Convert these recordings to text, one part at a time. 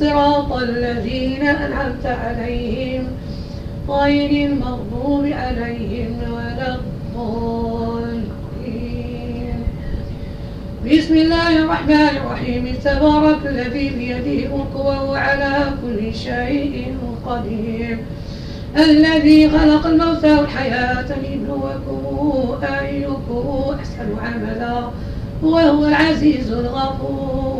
صراط الذين أنعمت عليهم غير المغضوب عليهم ولا الضالين. بسم الله الرحمن الرحيم. تبارك الذي بيده وهو على كل شيء قدير. الذي خلق الموت والحياة ليبلوكم أيكم أحسن عملا. وهو العزيز الغفور.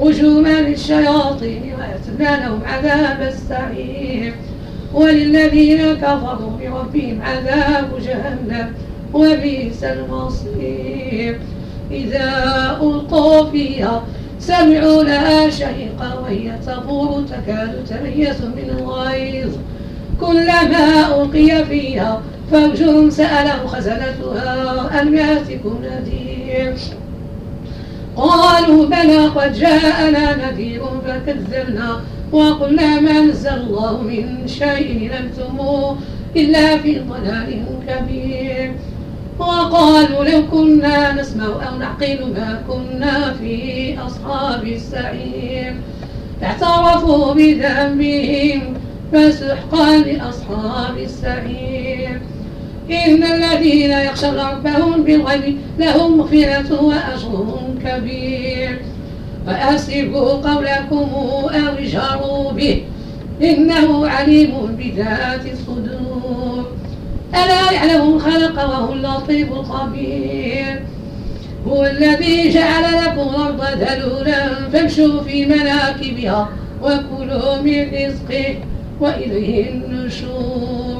رجوما للشياطين وأتنا لهم عذاب السعير. وللذين كفروا بربهم عذاب جهنم وبئس المصير. إذا ألقوا فيها سمعوا لها شهيقا وهي تفور تكاد تميز من الغيظ كلما ألقي فيها فوج سألهم خزنتها أن يأتكم نذير. قالوا بلى قد جاءنا نذير فكذبنا وقلنا ما نزل الله من شيء أنتم إلا في ضلال كبير. وقالوا لو كنا نسمع أو نعقل ما كنا في أصحاب السعير. اعترفوا بذنبهم فسحقا لأصحاب السعير. إن الذين يخشون ربهم بالغيب لهم مغفرة وأجر كبير. فأسروا قولكم أو اجهروا به. إنه عليم بذات الصدور. ألا يعلم خلق وهو اللطيف الخبير. هو الذي جعل لكم الأرض ذلولا فامشوا في مناكبها وكلوا من رزقه وإليه النشور.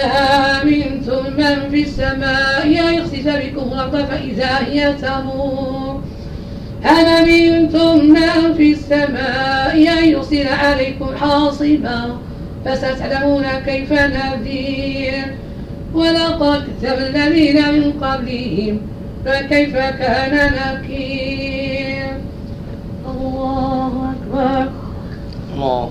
أأمنتم من في السماء أن يخسف بكم الأرض فإذا هي تمور. هل أمنتم من في السماء أن يرسل عليكم حاصبا فستعلمون كيف نذير. ولقد كذب الذين من قبلهم فكيف كان نكير. الله أكبر. الله.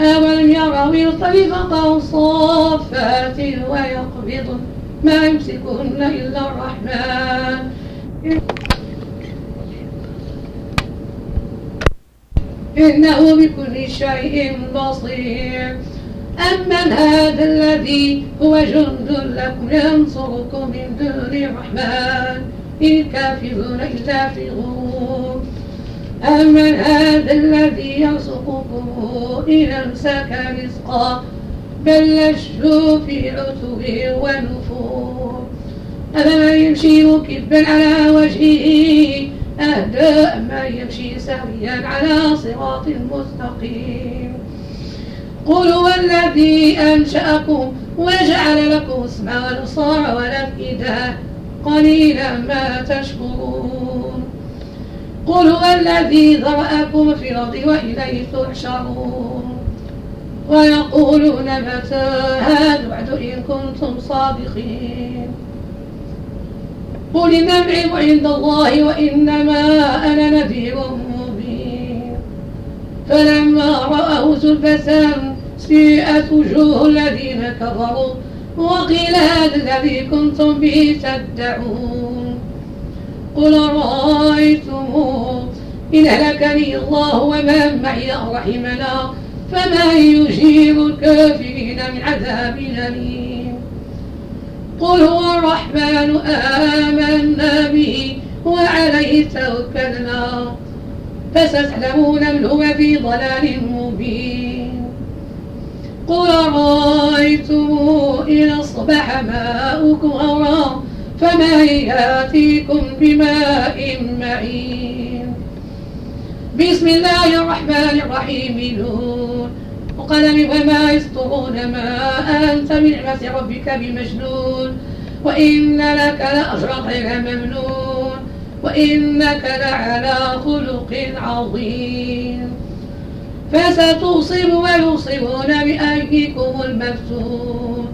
أولم يروا إلى الطريق صافات ويقبضن ما يمسكهن إلا الرحمن. إنه بكل شيء بصير. أمن هذا الذي هو جند لكم ينصركم من دون الرحمن. إن الكافرون إلا في غرور. أمن هذا الذي يرزقكم إن أمسك رزقا بل لجوا في عتو ونفور أفمن يمشي مكبا على وجهه؟ أهدى من يمشي سويا على صراط مستقيم. قل هو الذي أنشأكم وجعل لكم السمع والأبصار والأفئدة. قليلا ما تشكرون. قل هو الذي ذرأكم في الأرض وإليه تحشرون ويقولون متى هذا الوعد إن كنتم صادقين. قل إنما العلم عند الله وإنما أنا نذير مبين. فلما رأوا زلفة سيئت وجوه الذين كفروا. وقيل هذا الذي كنتم به تدعون. قل رأيتم إن هلكني الله ومن معي رحمنا فمن يجيب الكافرين من عذاب أليم. قل هو الرحمن آمنا به وعليه توكلنا. فستعلمون من هو في ضلال مبين. قل رأيتم إن أصبح ماؤكم غورا فمن يأتيكم بماء معين. بسم الله الرحمن الرحيم. نون. وقلم وما يسطرون ما أنت بنعمة ربك بمجنون. وإن لك لأجرا غير ممنون. وإنك لعلى خلق عظيم. فستوصب ويوصبون بأيكم المفتون.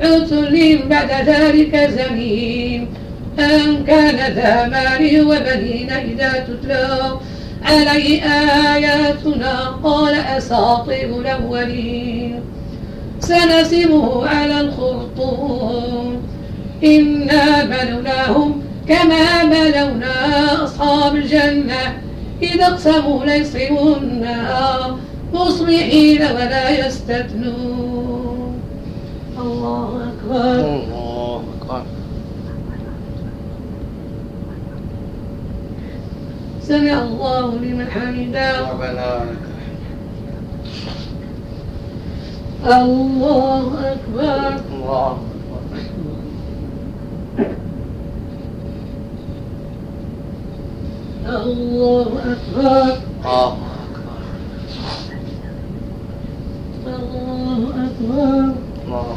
عتل بعد ذلك زميم أن كان ذا مال وبنين إذا تتلى عليه آياتنا قال أساطير الأولين. سنسمه على الخرطوم. إنا بلوناهم كما بلونا أصحاب الجنة. إذا اقسموا ليصرمنها مصبحين ولا يستثنون. أكبر. الله أكبر. سمع الله لمن حمده. ربنا الله أكبر. الله الله أكبر. الله الله أكبر. الله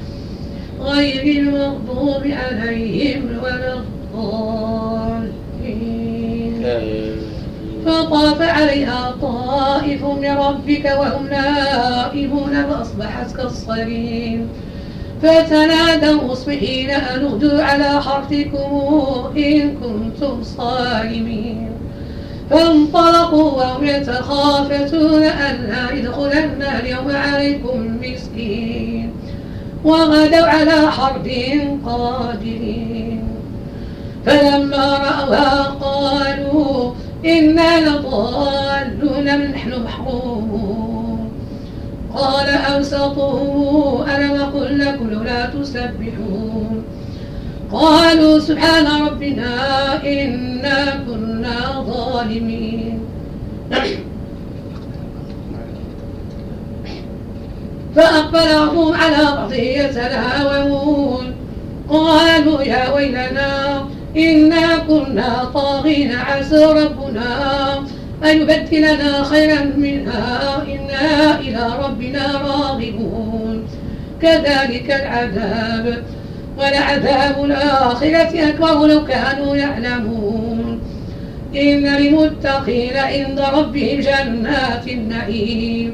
غير المغضوب عليهم ولا الضالين. فطاف عليها طائف من ربك وهم نائمون فأصبحت كالصريم. فتنادوا مصبحين أن اغدوا على حرثكم إن كنتم صارمين. فانطلقوا وهم يتخافتون ألا يدخلن اليوم عليكم مسكين. وغدوا على حرب قادرين. فلما رأوها قالوا إنا لضالون نحن محرومون. قال أوسطهم ألم أقل لكم لا تسبحون. قالوا سبحان ربنا إنا كنا ظالمين. فأقبل بعضهم على بعض يتلاومون. قالوا يا ويلنا إنا كنا طاغين عسى ربنا أن يبدلنا خيرا منها. إنا إلى ربنا راغبون. كذلك العذاب ولعذاب الآخرة أكبر لو كانوا يعلمون. إن للمتقين عند ربهم جنات النعيم.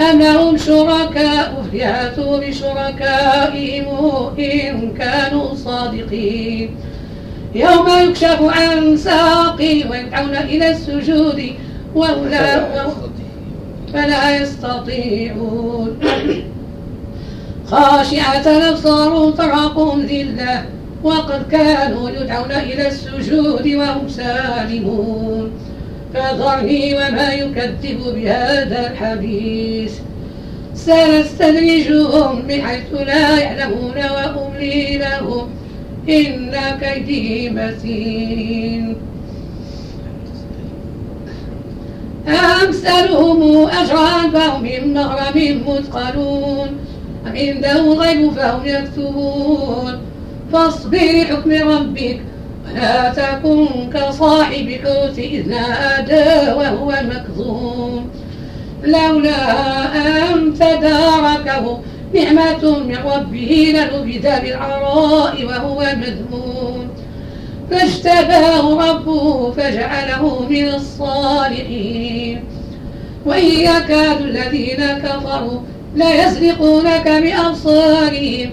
أم لهم شركاء فليأتوا بشركائهم إن كانوا صادقين. يوم يكشف عن ساق ويدعون إلى السجود ولا فلا يستطيعون. خاشعة أبصار ترقهم ذلة وقد كانوا يدعون إلى السجود وهم سالمون. فذرني وما يكذب بهذا الحديث. سنستدرجهم من حيث لا يعلمون وأملي لهم إن كيدي متين. أمثلهم أجرا فهم من مغرم مثقلون. أم عندهم غيب فهم يكتبون. فاصبر لحكم ربك ولا تكن كصاحب الحوت إذ نادى وهو مكظوم لولا أن تداركه نعمة من ربه لنبذ بالعراء وهو مذموم فاجتباه ربه فجعله من الصالحين. وإن يكاد الذين كفروا ليزلقونك بأبصارهم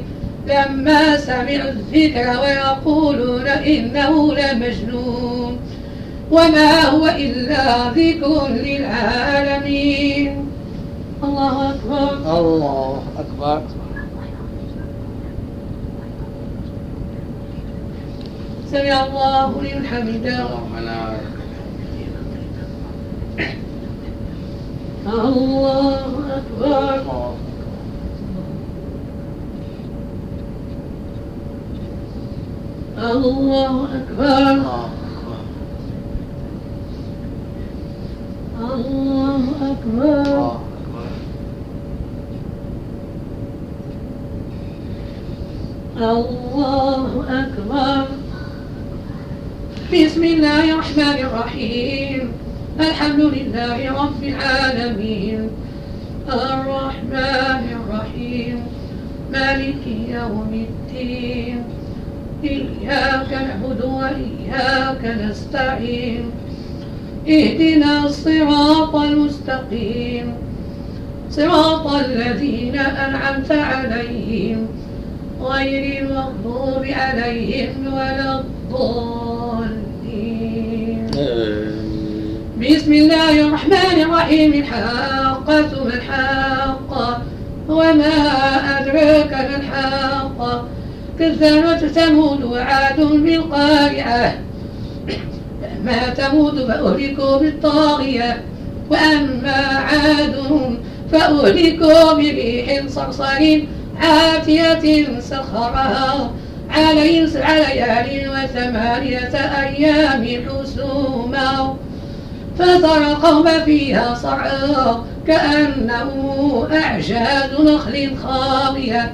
لما سمعوا الذكر ويقولون إنه لمجنون وما هو إلا ذكر للعالمين. الله أكبر. الله أكبر. سمع الله لمن حمده. ربنا. الله أكبر. الله. أكبر. الله أكبر. الله أكبر. بسم الله الرحمن الرحيم. الحمد لله رب العالمين. الرحمن الرحيم. مالك يوم الدين. إياك نعبد وإياك نستعين. اهدنا الصراط المستقيم. صراط الذين أنعمت عليهم غير المغضوب عليهم ولا الضالين. بسم الله الرحمن الرحيم. الحاقة ما الحاقة وما أدراك ما الحاقة كذبت ثمود وعاد بالقارعة. فما ثمود فأهلكوا بالطاغية وأما عاد فأهلكوا بريح صرصر عاتية سخرها. عليهم سبع ليال وثمانية أيام حسوما. فترى القوم فيها صرعا كأنه أعجاز نخل خاوية.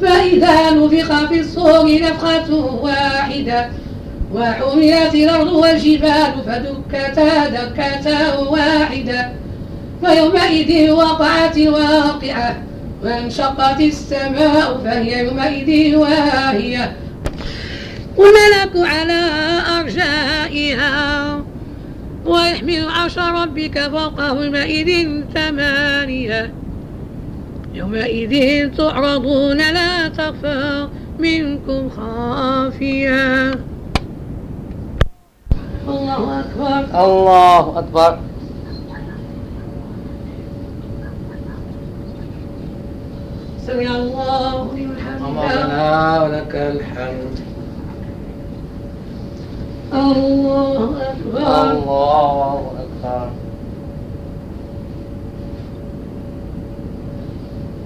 فإذا نفخ في الصور نفخة واحدة وحملت الأرض والجبال فدكتا دكة واحدة. فيومئذ وقعت الواقعة وانشقت السماء فهي يومئذ واهية. والملك على أرجائها. ويحمل عرش ربك فوقه يومئذ ثمانية. يومئذ تعرضون لا تخفى منكم خافية. الله أكبر. الله أكبر. سمع الله لمن حمده. ولك الحمد. الله أكبر. الله أكبر.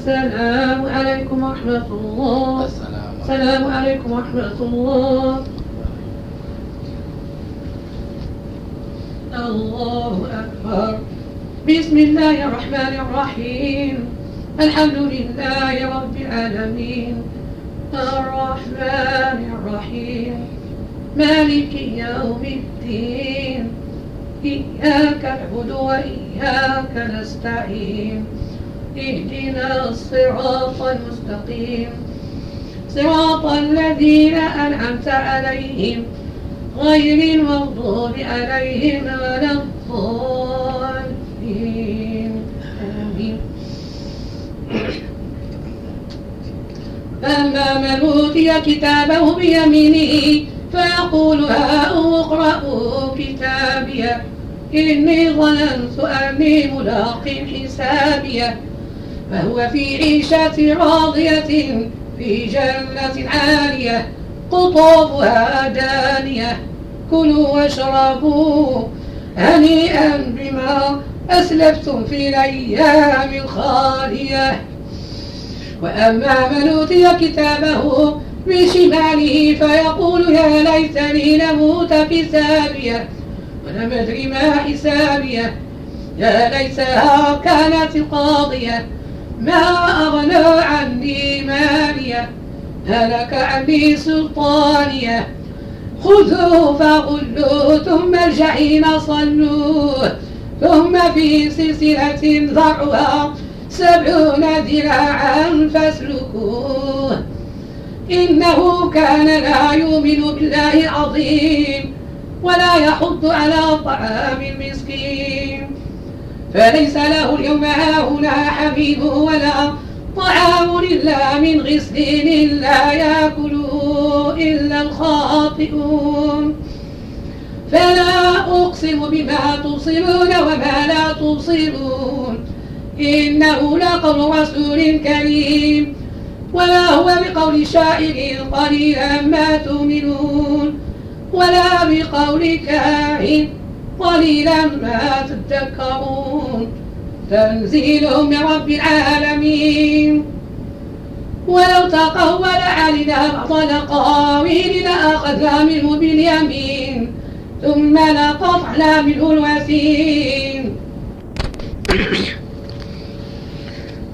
السلام عليكم ورحمة الله. السلام. عليكم ورحمة الله. الله أكبر. بسم الله الرحمن الرحيم. الحمد لله رب العالمين. الرحمن الرحيم. مالك يوم الدين. إياك نعبد وإياك نستعين. اهدنا الصراط المستقيم. صراط الذين أنعمت عليهم غير المغضوب عليهم ولا الضالين. آمين. من أوتي كتابه بيمينه فيقول هاؤم اقرءوا كتابيه إني ظننت أني ملاق حسابيه فهو في عيشة راضية في جنة عالية قطوفها دانية. كلوا واشربوا. هنيئا بما أسلفتم في الأيام الخالية. وأما من أوتي كتابه بشماله فيقول يا ليتني لموت كتابيه ولم أدري ما حسابية. يا ليتها كانت القاضية ما أغنى عني مالية هلك عني سلطانية. خذوه فغلوه ثم الجحيم صلوه ثم في سلسلة ذرعها سبعون ذراعا فاسلكوه. إنه كان لا يؤمن بالله العظيم ولا يحض على طعام المسكين. فليس له اليوم هاهنا حميم ولا طعام إلا من غسلين لا يأكله إلا الخاطئون. فلا أقسم بما تبصرون وما لا تبصرون. إنه لقول رسول كريم. ولا هو بقول شاعر قليلا ما تؤمنون. ولا بقول كاهن قليلا ما تذكرون تنزيل من رب العالمين. ولو تقول علينا بعض الأقاويل لأخذنا منه باليمين ثم لقطعنا منه الوسيم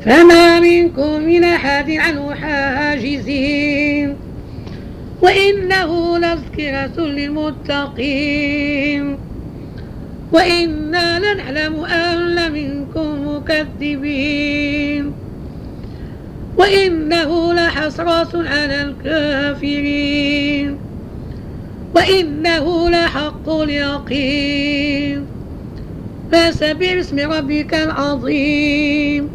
فما منكم من أحد عنه حاجزين. وإنه لذكرة للمتقين. وإنا لنعلم أن منكم مكذبين. وإنه لحسرة على الكافرين. وإنه لحق اليقين. فسبح باسم ربك العظيم.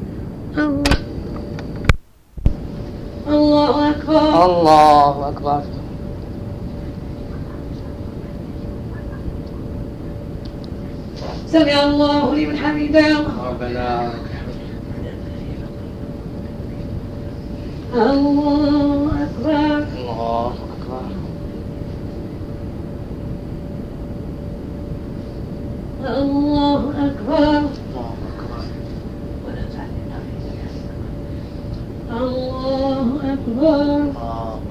الله أكبر. الله أكبر. سمع الله لمن حمده. ربنا الله أكبر. الله أكبر. الله أكبر. الله أكبر. الله أكبر.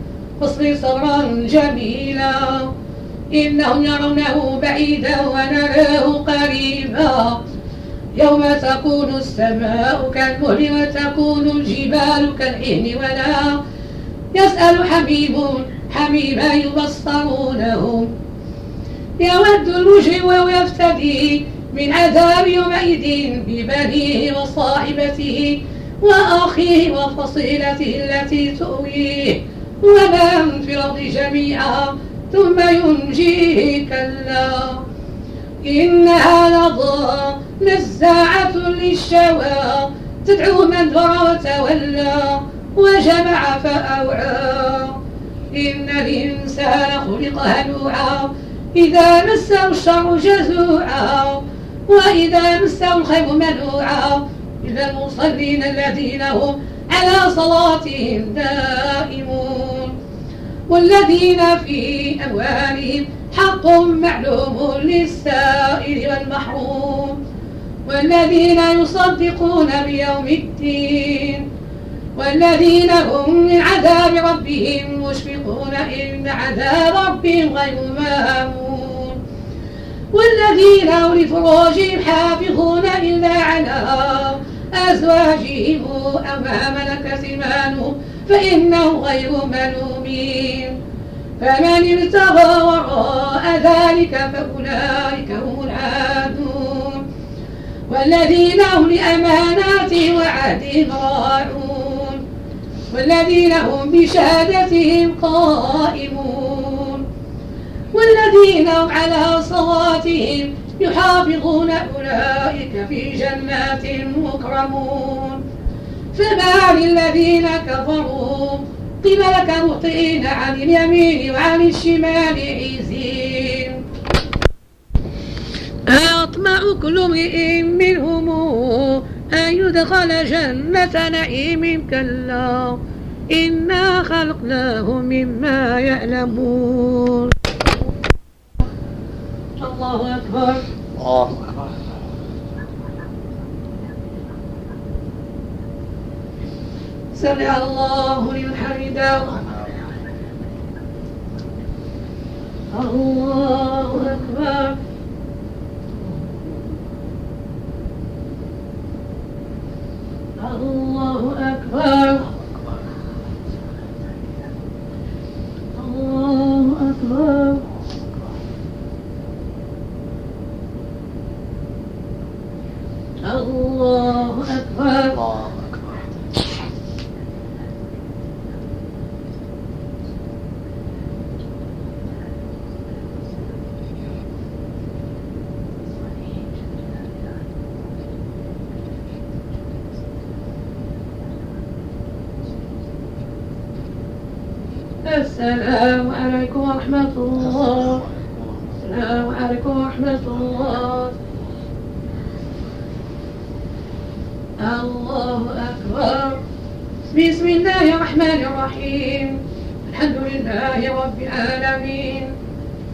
فاصبر صبرا جميلا. إنهم يرونه بعيدا ونراه قريبا. يوم تكون السماء كالمهل وتكون الجبال كالعهن ولا. يسأل حبيب حبيبا يبصرونه. يود المجرم ويفتدي من عذاب يومئذ ببنيه وصاحبته وأخيه وفصيلته التي تؤويه. ومن في الأرض جميعا ثم ينجيه كلا إنها لظى نزاعة للشوى. تدعو من ذرى وتولى وجمع فأوعى. إن الإنسان خلق هلوعا. إذا مسه الشر جزوعا. وإذا مسه الخير منوعا. إلا المصلين الذين هم على صلاتهم دائمون. والذين في أموالهم حق معلوم للسائل والمحروم. والذين يصدقون بيوم الدين. والذين هم من عذاب ربهم مشفقون إن عذاب ربهم غير مامون. والذين هم لفروجهم حافظون إلا على أزواجهم أو ما ملكت إيمانهم فإنهم غير ملومين. فمن ابتغى وراء ذلك فأولئك هم العادون. والذين هم لأماناتهم وعهدهم راعون والذين هم بشهادتهم قائمون. والذين هم على صلاتهم يحافظون أولئك في جنات مكرمون. فما للذين كفروا. قبلك مهطئين عن اليمين وعن الشمال عزين. أطمع كل امرئ منهم أن يدخل جنة نعيم كلا. إنا خلقناهم مما يعلمون. الله أكبر. الله أكبر. سمع الله لمن الله أكبر. الله أكبر. الله أكبر. الله أكبر. السلام عليكم ورحمة الله. السلام عليكم ورحمة الله. الله أكبر. بسم الله الرحمن الرحيم. الحمد لله رب العالمين.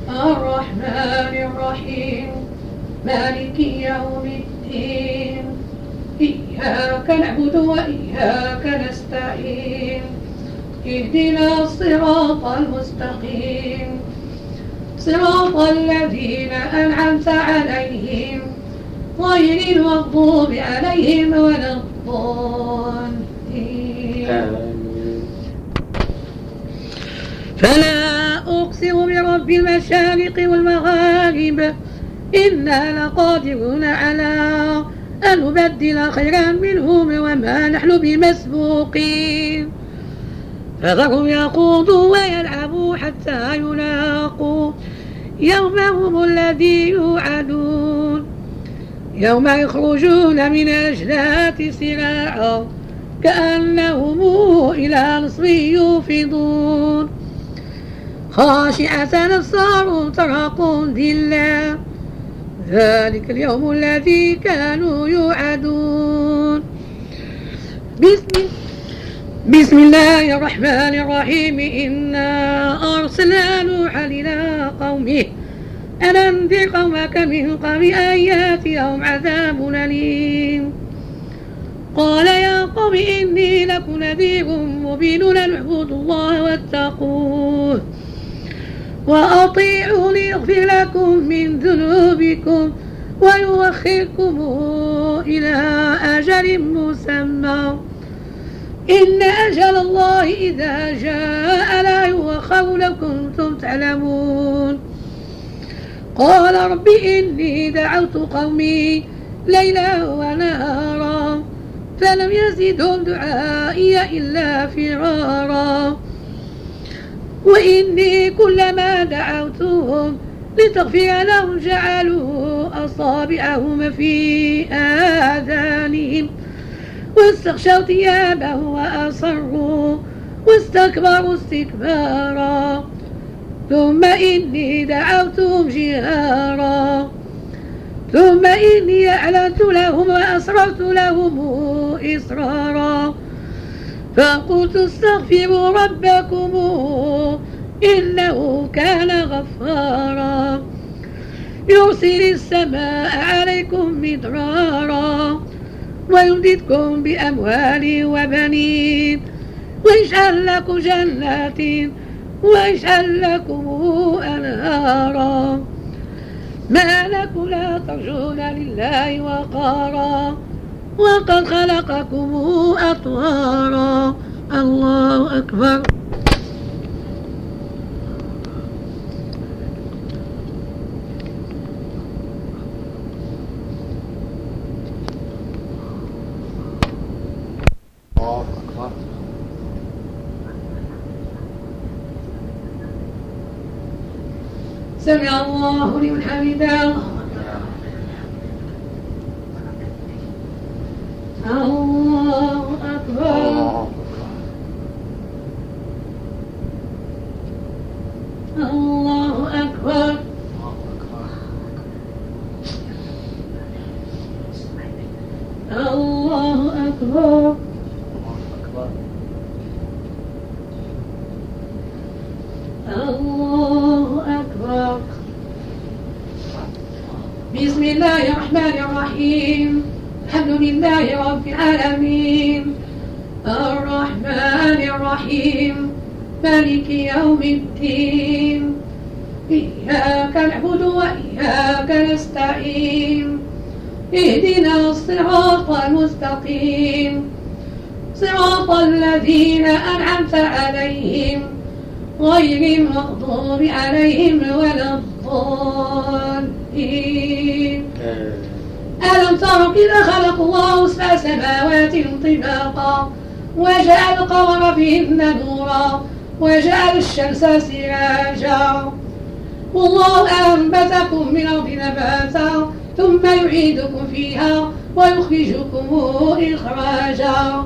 الرحمن الرحيم. مالك يوم الدين. إياك نعبد وإياك نستعين. اهدنا الصراط المستقيم. صراط الذين أنعمت عليهم. غير المغضوب عليهم ولا فلا أقسم برب المشارق والمغارب. إنا لقادرون على أن نبدل خيرا منهم وما نحن بمسبوقين. فذرهم يخوضوا ويلعبوا حتى يلاقوا. يومهم الذي يوعدون. يوم يخرجون من الأجداث سراعا كأنهم إلى نصب يوفضون. خاشعة أبصار ترهقون ذلا ذلك اليوم الذي كانوا يوعدون. بسم بسم الله الرحمن الرحيم. إنا أرسلنا نوحا إلى قومه. أن أنذر قومك من قبل أن يأتيهم عذاب أليم؟ قال يا قوم إني لكم نذير مبين. أن اعبدوا الله واتقوه وأطيعوا ليغفر لكم من ذنوبكم ويوخركم إلى أجل مسمى. إن أجل الله إذا جاء لا يؤخر لو كنتم تعلمون. قال رب إني دعوت قومي ليلا ونهارا فلم يزدهم دعائي إلا فرارا. وإني كلما دعوتهم لتغفر لهم جعلوا أصابعهم في آذانهم. واستغشوا ثيابه وأصروا واستكبروا استكبارا. ثم إني دعوتهم جهارا. ثم إني أعلنت لهم وأسررت لهم إصرارا فقلت استغفروا ربكم إنه كان غفارا. يرسل السماء عليكم مدرارا. ويمددكم بأموال وبنين ويجعل لكم جنات ويجعل لكم أنهارا. ما لكم لا ترجون لله وقارا وقد خلقكم أطوارا. الله أكبر. سمع الله لمن حمده. المغضوب عليهم ولا الضالين. ألم تر كذا خلق الله سبع سماوات طباقا وجعل القمر فيهن نورا وجعل الشمس سراجا؟ والله أنبتكم من أرض نباتا ثم يعيدكم فيها ويخرجكم إخراجا.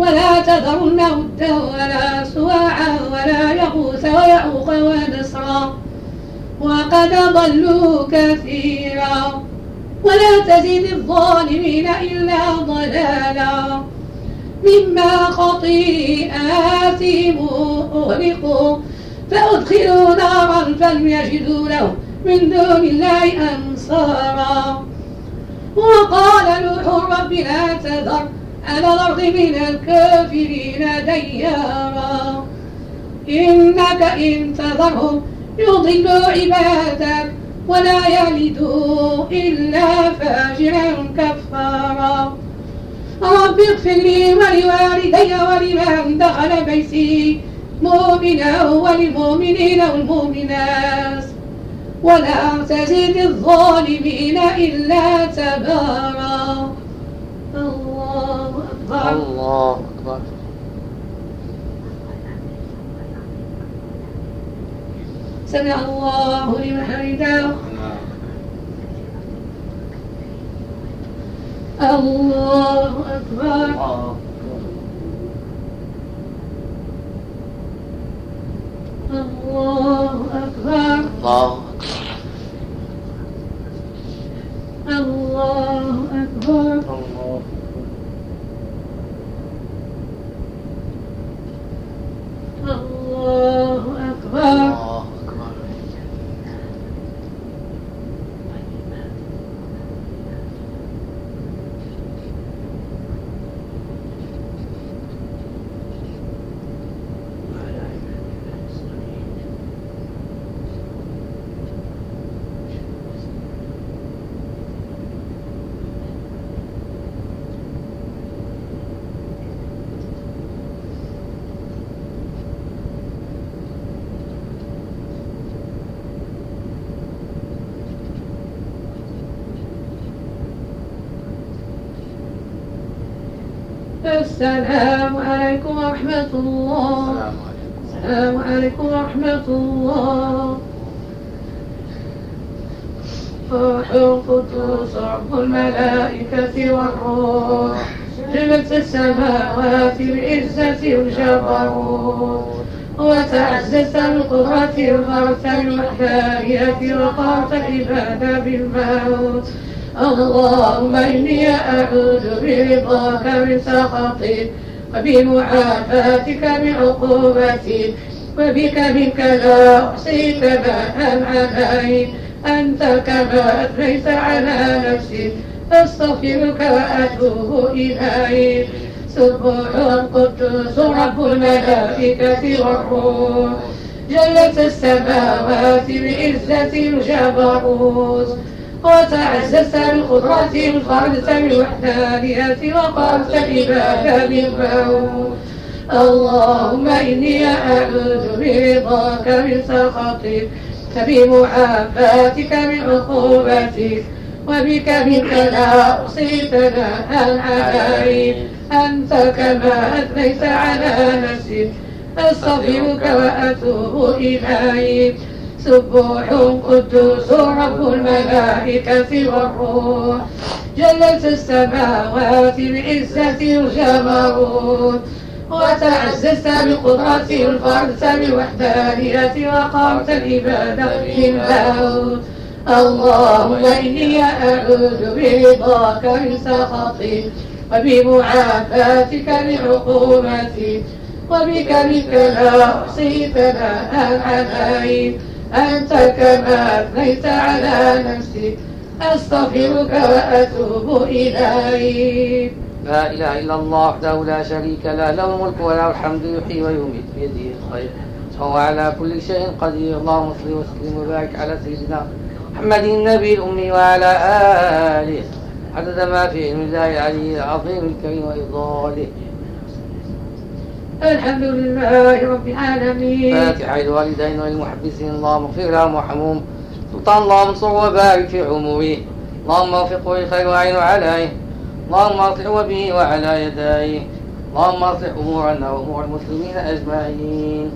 ولا تذرن ودا ولا سواعا ولا يغوث ويعوق ونسرا. وقد ضلوا كثيرا. ولا تزد الظالمين إلا ضلالا. مما خطيئاتهم أغرقوا فأدخلوا نارا فلم يجدوا له من دون الله أنصارا. وقال نوح رب لا تذر على الأرض من الكافرين ديارا. إنك إن تذرهم يضلوا عبادك ولا يلدوا إلا فاجرا كفارا. رب اغفر لي ولوالدي ولمن دخل بيتي مؤمنا وللمؤمنين والمؤمنات. ولا تزد الظالمين إلا تبارا. الله أكبر. الله أكبر. سمع الله لمن حمده. الله أكبر. الله أكبر. الله أكبر. الله أكبر الله أكبر السلام عليكم ورحمة الله. السلام عليكم ورحمة الله. روح القدوس رب الملائكة والروح. جبت السماوات بعزة الجبروت وتعززت بالقدرة وغرت بالوحدانية وقرت العبادة بالموت. اللهم إني أعوذ برضاك من سخطك وبمعافاتك من عقوبتك وبك منك لا أحصي ثناء عليك أنت كما أثنيت على نفسك أستغفرك وأتوب إليك. سبح القدوس رب الملائكة والروح. جلت السماوات بعزة الجبروت. وتعززت بالقدرة انفردت بالوحدانية وقرت العبادة بالموت. اللهم إني أعوذ برضاك من سخطك فبمعافاتك من عقوبتك وبك منك لا أحصي ثناء عليك أنت كما أثنيت على نفسك أستغفرك وأتوب إليك. سبوح قدوس رب الملائكة والروح. جلت السماوات بعزة الجبروت وتعززت بقدرة الفرد بالوحدانية وقامت العبادة بالموت. اللهم إني أعوذ برضاك من سخطك وبمعافاتك من عقوبتك وبك منك لا أحصي ثناء عليك أنت كما أثنيت على نفسك أستغفرك وأتوب إليك. لا إله إلا الله وحده لا شريك له له الملك وله الحمد يحيي ويميت بيده الخير. وهو على كل شيء قدير. اللهم صل وسلم وبارك على سيدنا محمد النبي الأمي وعلى آله. عدد ما في علم الله العلي العظيم الكريم وإفضاله الحمد لله رب العالمين. فاتحة الوالدين والمحبسين. اللهم اغفر لهم وارحمهم. سلطان اللهم انصر وبارك في عمره اللهم وفقه للخير وعين عليه. اللهم اصلح به وعلى يديه. اللهم اصلح أمورنا وأمور المسلمين أجمعين.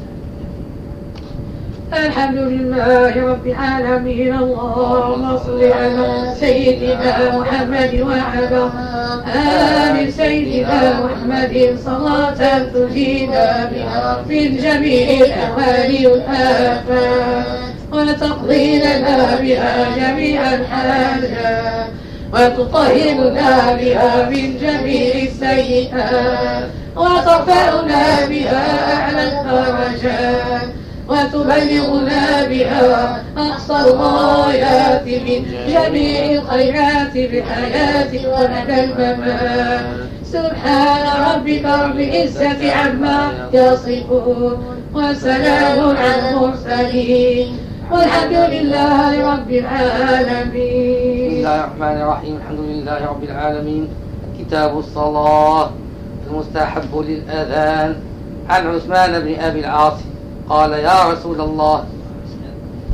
الحمد لله رب العالمين. اللهم صل على سيدنا محمد وعلى آل سيدنا محمد صلاة تجينا بها من جميع الأهوال والآفات. وتقضي لنا بها جميع الحاجات وتطهرنا بها من جميع السيئات. وترفعنا بها أعلى الدرجات. وتبلغنا بها أقصى الغايات من جميع الخيرات في الحياة ومدى الممات. سبحان ربك رب العزة عما يصفون وسلام على المرسلين. والحمد لله رب العالمين. بسم الله الرحمن الرحيم. الحمد لله رب العالمين. كتاب الصلاة المستحب للأذان. عن عثمان بن أبي العاص. قال يا رسول الله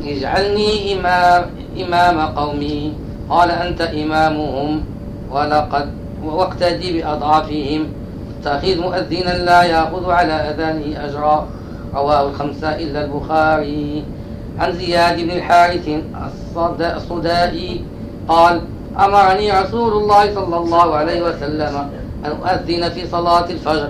اجعلني إمام, إمام قومي. قال أنت إمامهم ولقد واقتدي بأضعافهم. تأخذ مؤذنا لا يأخذ على أذانه أجرا. رواه الخمسة إلا البخاري. عن زياد بن الحارث الصدائي قال أمرني رسول الله صلى الله عليه وسلم أن أؤذن في صلاة الفجر.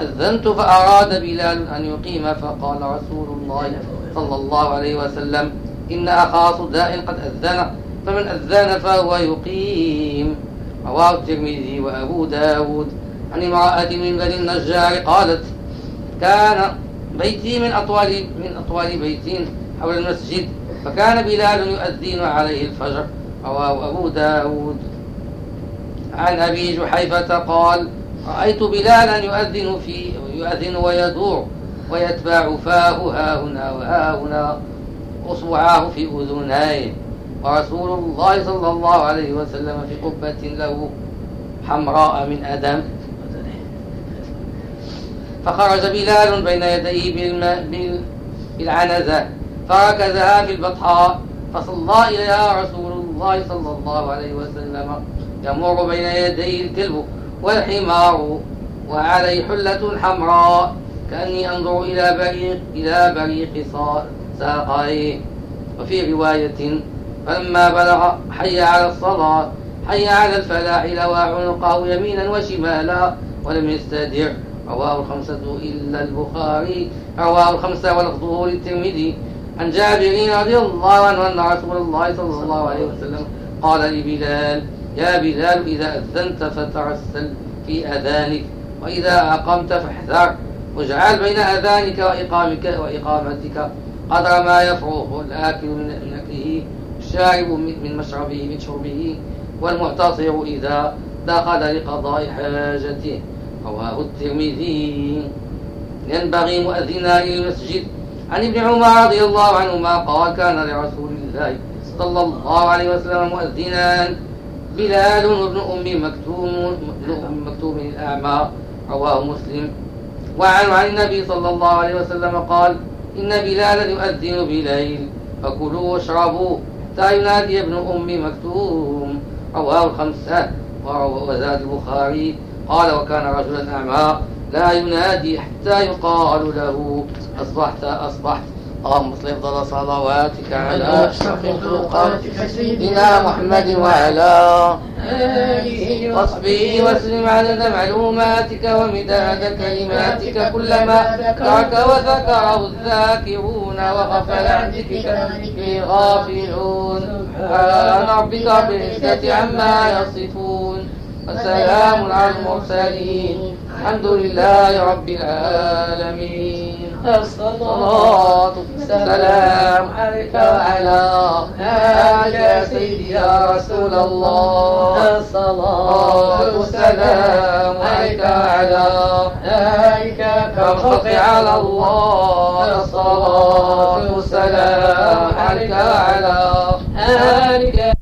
أذنت فأراد بلال أن يقيم فقال رسول الله صلى الله عليه وسلم إن أخا صداء قد أذن فمن أذن فهو يقيم. رواه الترمذي وأبو داود. عن امرأة من بني النجار قالت كان بيتي من أطول من أطول بيت حول المسجد فكان بلال يؤذن عليه الفجر. رواه أبو داود. عن أبي جحيفة قال رأيت بلالا يؤذن في يؤذن ويدور ويتبع فاه ها هنا وها هنا أصبعاه في أذنيه. ورسول الله صلى الله عليه وسلم في قبة له حمراء من أدم. فخرج بلال بين يديه بالعنزة. فركزها في البطحاء. فصلى إليها رسول الله صلى الله عليه وسلم. يمر بين يديه الكلب. والحمار وعليه حلة حمراء. كأني أنظر إلى بريق إلى بريق ساقيه وفي رواية فلما بلغ حي على الصلاة حي على الفلاح لوى عنقه يمينا وشمالا ولم يستدر رواه الخمسة إلا البخاري. رواه الخمسة والخطوه للترمذي. عن جابر رضي الله عنه أن رسول الله صلى الله عليه وسلم قال لبلال يا بلال إذا أذنت فترسل في أذانك وإذا أقمت فاحذر. واجعل بين أذانك وإقامك وإقامتك قدر ما يفرغ الآكل من أكله الشارب من مشربه من شربه. والمعتصر إذا دخل لقضاء حاجته. رواه الترمذي. ينبغي مؤذنا للمسجد. عن ابن عمر رضي الله عنهما قال كان لرسول الله صلى الله عليه وسلم مؤذنا بلال بن أم مكتوم أم مكتوم الأعمى رواه مسلم. وعن عن النبي صلى الله عليه وسلم قال إن بلالا يؤذن بليل فكلوا واشربوا حتى ينادي ابن أم مكتوم. رواه الخمسة وزاد البخاري. قال وكان رجلا أعمى لا ينادي حتى يقال له أصبحت أصبحت اللهم صل افضل صلواتك على أشرف مخلوقاتك سيدنا محمد وعلى آله وصحبه وسلم عدد معلوماتك ومداد كلماتك كلما ذكرك وذكره الذاكرون وغفل عن ذكرك الغافلون. سبحان ربك رب العزة عما يصفون. وسلام على المرسلين. الحمد لله رب العالمين. الصلاة والسلام عليك وعلى آلك يا سيدي يا رسول الله. الصلاة والسلام عليك وعلى آلك كالخلق على الله. الصلاة والسلام عليك وعلى آلك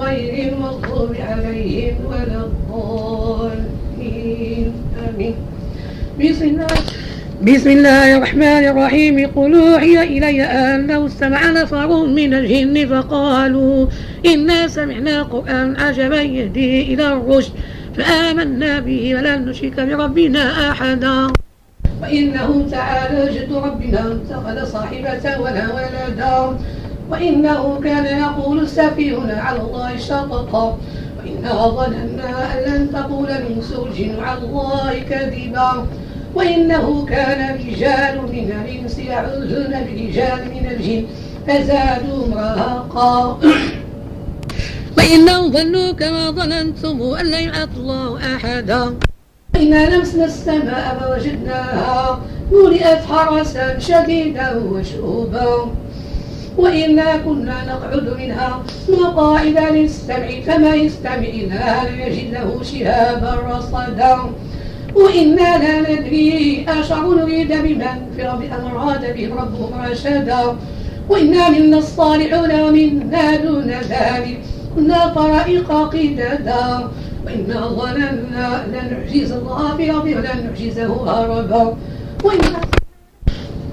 غير المغضوب عليهم ولا الضالين. آمين. بسم الله. بسم الله الرحمن الرحيم. قل أوحي إلي أنه استمع نفر من الجن فقالوا إنا سمعنا قرآن عجبا يهدي إلى الرشد فآمنا به ولن نشرك بربنا أحدا. وإنه تعالى جد ربنا اتخذ صاحبة ولا ولدا. وإنه كان يقول سفيهنا على الله شططا. وإنا ظننا أن لن تقول من سوج على الله كذبا. وإنه كان رجال من الإنس يعوذون برجال من الجن فزادوا رهقا وإنهم ظنوا كما ظننتم أن لا يعط الله أحدا. إنا لمسنا السماء فوجدناها ملئت حرسا شديدا وشهوبا. وإنا كنا نقعد منها مقاعد للسمع فما يستمع إلا يجد له شهابا رصدا. وإنا لا ندري أشر نريد بمن في رب أراد بهم ربهم رشدا. وإنا منا الصالحون ومنا دون ذلك. كنا طرائق قددا وإنا ظننا لن نعجز الله في الأرض ولن نعجزه هربا. وإنا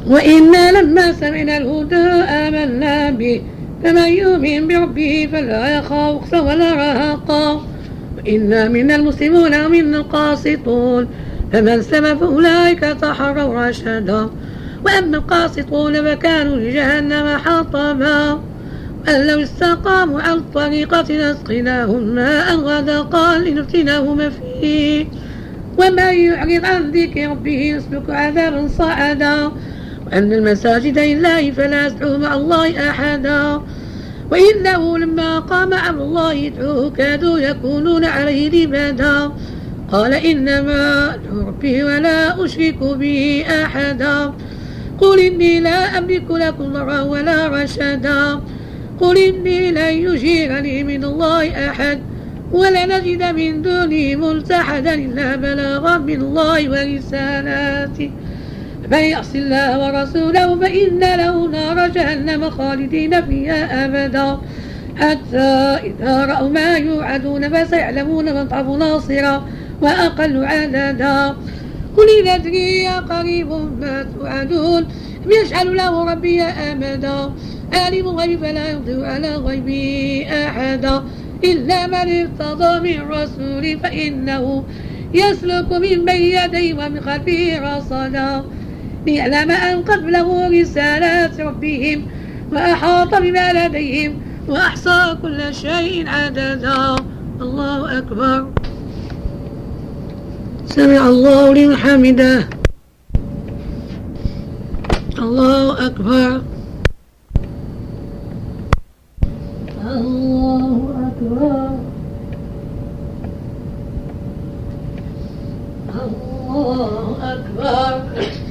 وإنا لما سمعنا الهدى آمنا به فمن يؤمن بربه فلا يخاف ولا رهقا وإنا منا المسلمون ومنا القاسطون فمن سلم فأولئك تحروا رشدا. وأما القاسطون فكانوا لجهنم حطبا أن لو استقاموا على الطريقة لاسقناهم ماء غدقا لنفتناهم فيه. ومن يعرض عن ذكر ربه يسلك عذابا صعدا. وأن المساجد لله فلا يدعو مع الله أحدا. وإنه لما قام أمر الله يدعوه كادوا يكونون عليه لبادا قال إنما أدعو ربي ولا أشرك به أحدا. قل إني لا أملك لكم ضرا ولا رشدا. قل إني لن يجيرني من الله أحد. ولا نجد من دونه ملتحدا إلا بلاغا من الله ورسالاته من يعص الله ورسوله فإن له نار جهنم خالدين فيها أبدا. حتى إذا رأوا ما يوعدون فسيعلمون من ضعف ناصرا وأقل عددا. قل إن أدري قريب ما توعدون يجعل له ربي أمدا عالم الغيب فلا يضيع على غيبه أحدا إلا من ارتضى من رسول فإنه يسلك من بين يديه ومن خلفه رصدا. ليعلم أن قد له رسالات ربهم وأحاط بما لديهم وأحصى كل شيء عددا. الله أكبر. سمع الله لمن حمده. الله أكبر. الله أكبر. الله أكبر.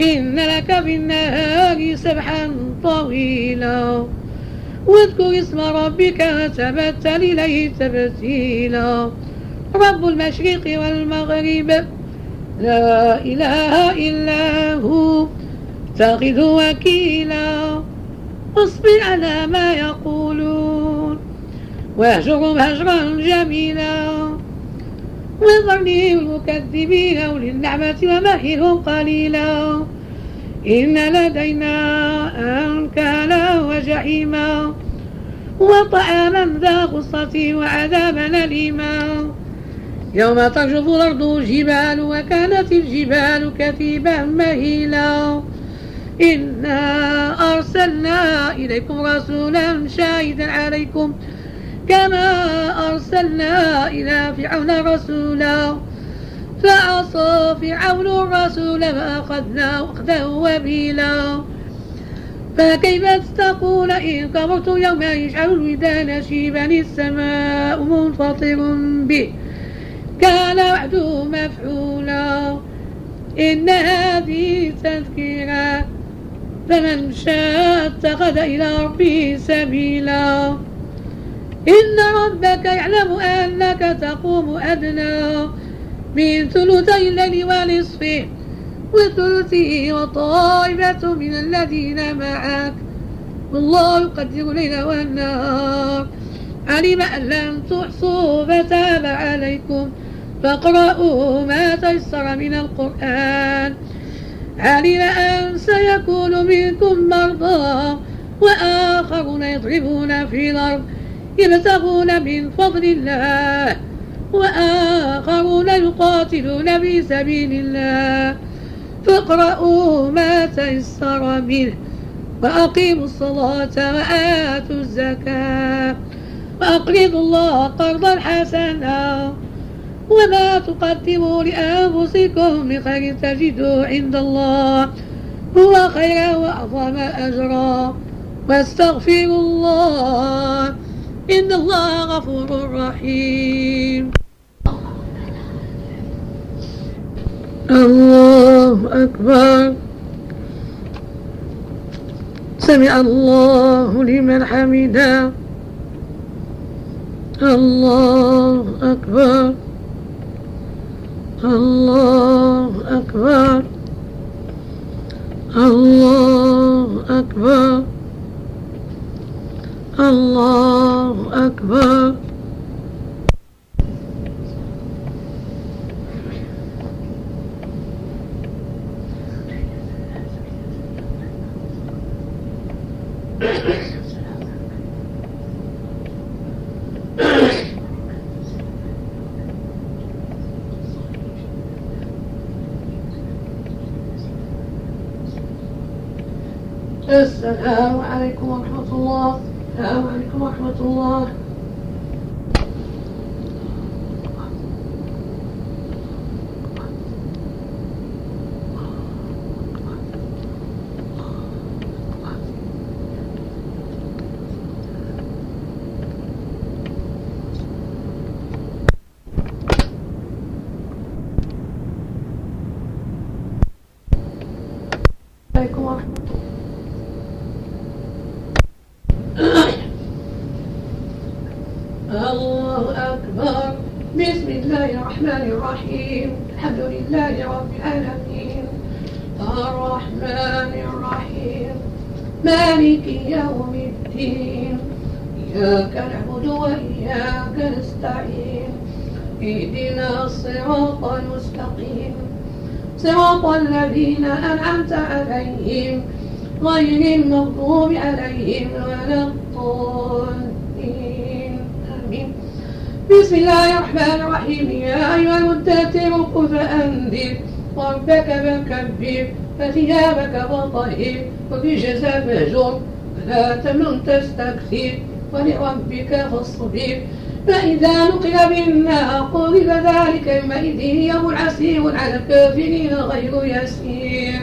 إن لك بالنهار سبحا طويلا. واذكر اسم ربك وتبتل إليه تبتيلا. رب المشرق والمغرب لا إله إلا هو اتخذ وكيلا. واصبر على ما يقولون واهجرهم هجرا جميلا. وذرني المكذبين أولي النعمة ومهلهم قليلا. إن لدينا أنكالا وجحيما وطعاما ذا غصة وعذابا أليما. يوم ترجف الأرض الجبال وكانت الجبال كثيبا مهيلا. إنا أرسلنا إليكم رسولا شاهدا عليكم كما أرسلنا إلى فرعون رسولا. فعصى فرعون الرسول فأخذنا أخذه وبيلا. فكيف تتقون إن كبرت يوم يجعل الودان شيبا السماء منفطر به؟ كان وعده مفعولا. إن هذه تذكرة فمن شاء اتخذ إلى ربه سبيلا. إن ربك يعلم أنك تقوم أدنى من ثلثي الليل ونصفه وثلثه وطائفة من الذين معك. والله يقدر الليل والنهار. علم أن لم تحصوا فتاب عليكم. فاقرؤوا ما تيسر من القرآن. علم أن سيكون منكم مرضى وآخرون يضربون في الأرض. يبتغون من فضل الله وآخرون يقاتلون في سبيل الله. فاقرؤوا ما تيسر منه وأقيموا الصلاة وآتوا الزكاة. وأقرضوا الله قرضا حسنا وما تقدموا لأنفسكم من خير تجدوا عند الله. هو خيرا وأعظم أجرا. واستغفروا الله. إن الله غفور رحيم. الله أكبر. سمع الله لمن حمده. الله أكبر. الله أكبر. الله أكبر. الله أكبر السلام عليكم ورحمة الله السلام عليكم ورحمة الله عليكم ورحمة الله أكبر بسم الله الرحمن الرحيم الحمد لله رب العالمين الرحمن الرحيم مالك يوم الدين إياك نعبد وإياك نستعين اهدنا الصراط المستقيم صراط الذين أنعمت عليهم غير المغضوب عليهم ولا الضالين. آمين. بسم الله الرحمن الرحيم. يا أيها المدثر قم فأنذر. وربك فكبر فثيابك فطهر وبجزى فاهجر ولا تمنن تستكثر ولربك فاصبر. فإذا نقل بالناقور فذلك يومئذ يوم عسير على الكافرين غير يسير.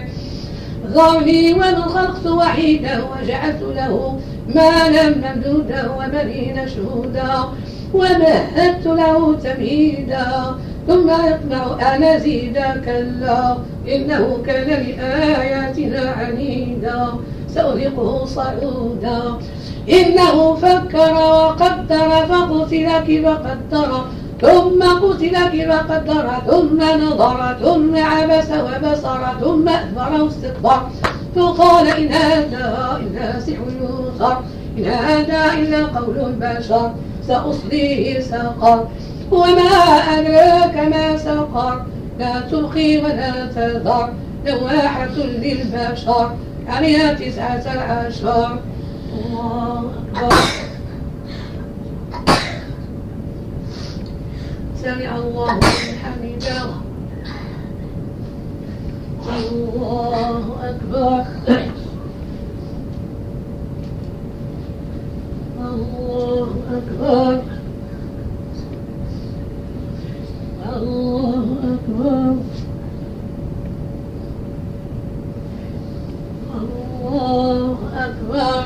ذرني ومن خلقت وحيدا وجعلت له مالا ممدودا وبنين شهودا ومهدت له تمهيدا. ثم يطمع أن أزيد كلا إنه كان لآياتنا عنيدا. سأذقه صعودا. إنه فكر وقدر فقتل كيف قدر ثم قتل كيف قدر ثم نظر ثم عبس وبصر ثم أدبر واستكبر. فقال إن هذا إلا سحر يوصر إن هذا إلا قول البشر سأصليه سقر. وما أدراك ما سقر لا تلقي ولا تذر لواحة للبشر عليها تسعة عشر؟ الله أكبر. سمع الله حمده الله أكبر الله أكبر الله أكبر. الله أكبر.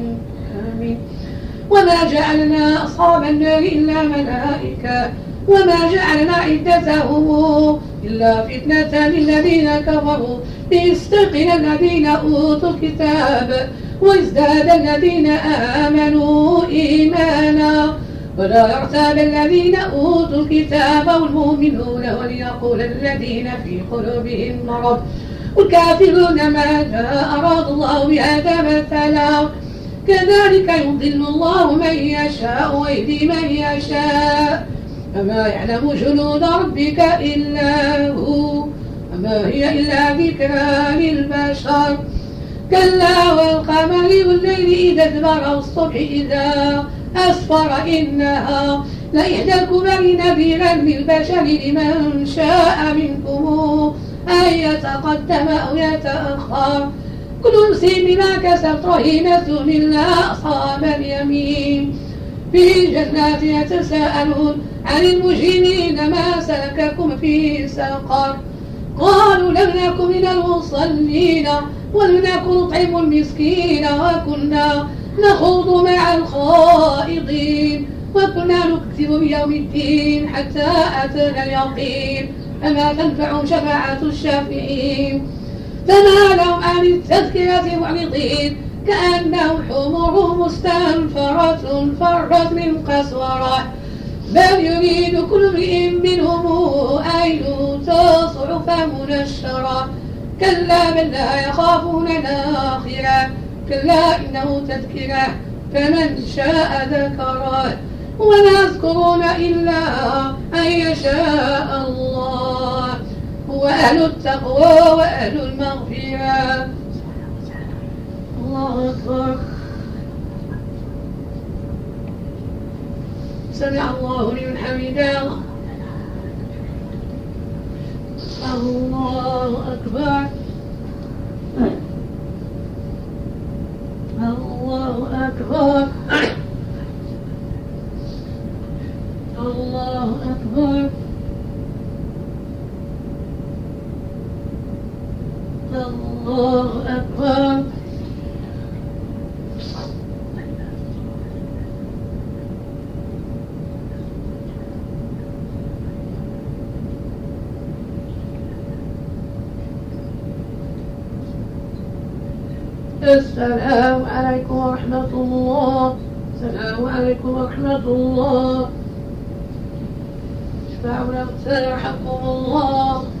وما جعلنا أصحاب النار إلا ملائكة. وما جعلنا عدتهم إلا فتنة للذين كفروا. ليستقل الذين أوتوا الكتاب وازداد الذين آمنوا إيمانا. ولا يرتاب الذين أوتوا الكتاب والمؤمنون وليقول الذين في قلوبهم مرض. والكافرون ماذا أراد الله بهذا مثلا. كذلك يضل الله من يشاء ويهدي من يشاء. فما يعلم جنود ربك إلا هو وما هي إلا ذكرى للبشر. كلا والقمر والليل إذا أدبر والصبح إذا أسفر إنها لإحدى الكبر نذيرا للبشر لمن شاء منكم أن يتقدم أو يتأخر. كل نفس بما كسبت رهينة إلا أصحاب اليمين. في جنات يتساءلون عن المجرمين ما سلككم في سقر. قالوا لم نكن من المصلين ولم نكن نطعم المسكين وكنا نخوض مع الخائضين. وكنا نكذب بيوم الدين حتى أتانا اليقين. فما تنفعهم شفاعة الشافعين. فما لهم عن التذكرة معرضين كأنهم حمر مستنفرة فرت من قسورة. بل يريد كل امرئ منهم أن يؤتى صحفا منشرة. كلا بل لا يخافون الآخرة كلا إنه تذكرة فمن شاء ذكره. ولا يذكرون إلا أن يشاء الله. هو أهل التقوى وأهل المغفرة. الله أكبر. سمع الله لمن حمده. الله أكبر. الله أكبر. الله أكبر. الله أكبر. السلام عليكم ورحمة الله. السلام عليكم ورحمة الله. اشفعوا يرحمكم الله.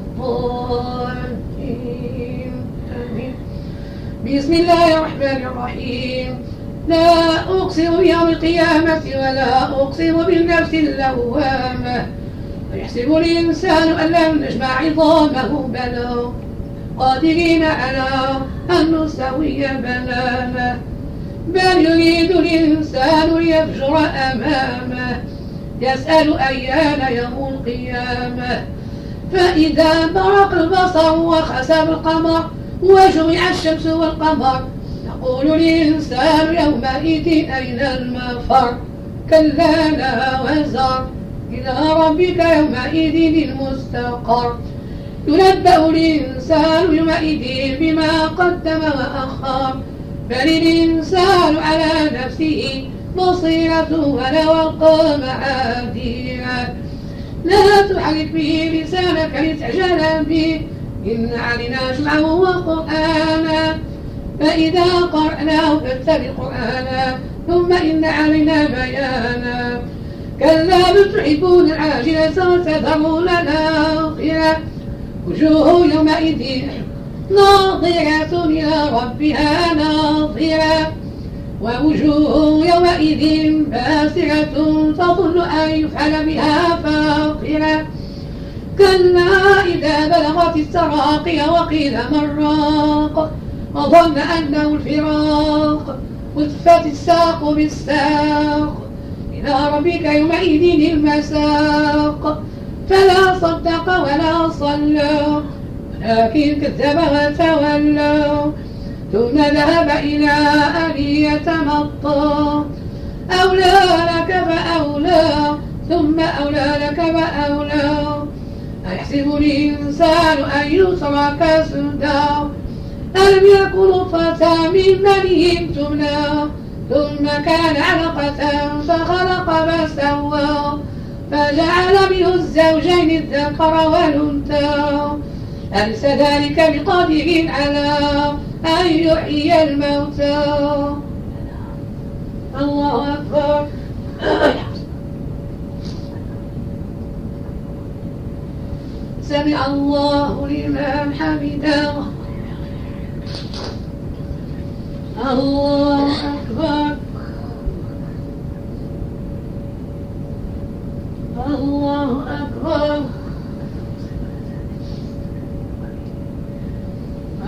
بسم الله الرحمن الرحيم. لا أقسم بيوم القيامة ولا أقسم بالنفس اللوامة. يحسب الإنسان أن لم نجمع عظامه بلى قادرين على أن نسوي بنانه. بل يريد الإنسان ليفجر أمامه يسأل أيان يوم القيامة. فإذا برق البصر وخسف القمر وجمع الشمس والقمر يقول الإنسان يومئذ أين المفر؟ كلا لا وزر. إلى ربك يومئذ المستقر. ينبأ الإنسان يومئذ بما قدم وأخر. بل الإنسان على نفسه بصيرة ولو ألقى معاذيره لا تحرك به لسانك لتعجل به. إن علينا جمعه وقرآنا. فإذا قرأناه فاتبع قرآنا. ثم إن علينا بيانا. كلا بل تحبون العاجلة وتذرون الآخرة وجوه يومئذ ناظرة إلى ربها ناظرة. ووجوه يومئذ باسرة تظن أن يفعل بها فاقرة. كلا إذا بلغت التراقي وقيل من راق وظن أنه الفراق. وتفت الساق بالساق إلى ربك يومئذ المساق. فلا صدق ولا صلى ولكن كذب وتولى. ثم ذهب إلى أهله يتمطى. أولى لك فأولى ثم أولى لك فأولى. أيحسب الإنسان أن يترك سدى. ألم يكن نطفة من مني تمنى ثم كان علقة فخلق فسوى. فجعل منه الزوجين الذكر والأنثى. أليس ذلك بقادر على؟ أن يحيي الموتى. الله أكبر. سمع الله لمن حمده. الله أكبر. الله أكبر.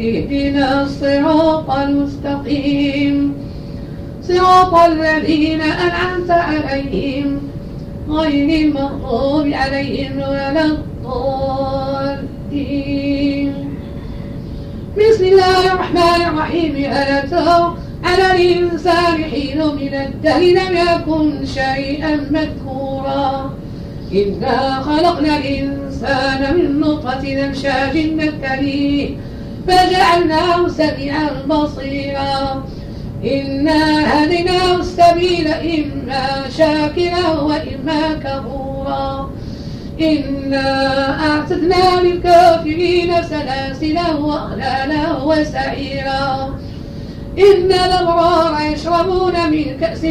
اهدنا الصراط المستقيم. صراط الذين أنعمت عليهم غير المغضوب عليهم ولا الضالين. بسم الله الرحمن الرحيم. ألا ترى على الإنسان حين من الدهر لم يكن شيئا مذكورا. إنا خلقنا الإنسان من نطفة أمشاج نبتليه فجعلناه سميعا بصيرا. إنا هديناه السبيل إما شاكرا وإما كفورا. إنا أعتدنا للكافرين سلاسلا وأغلالا وسعيرا. إن الأبرار يشربون من كأس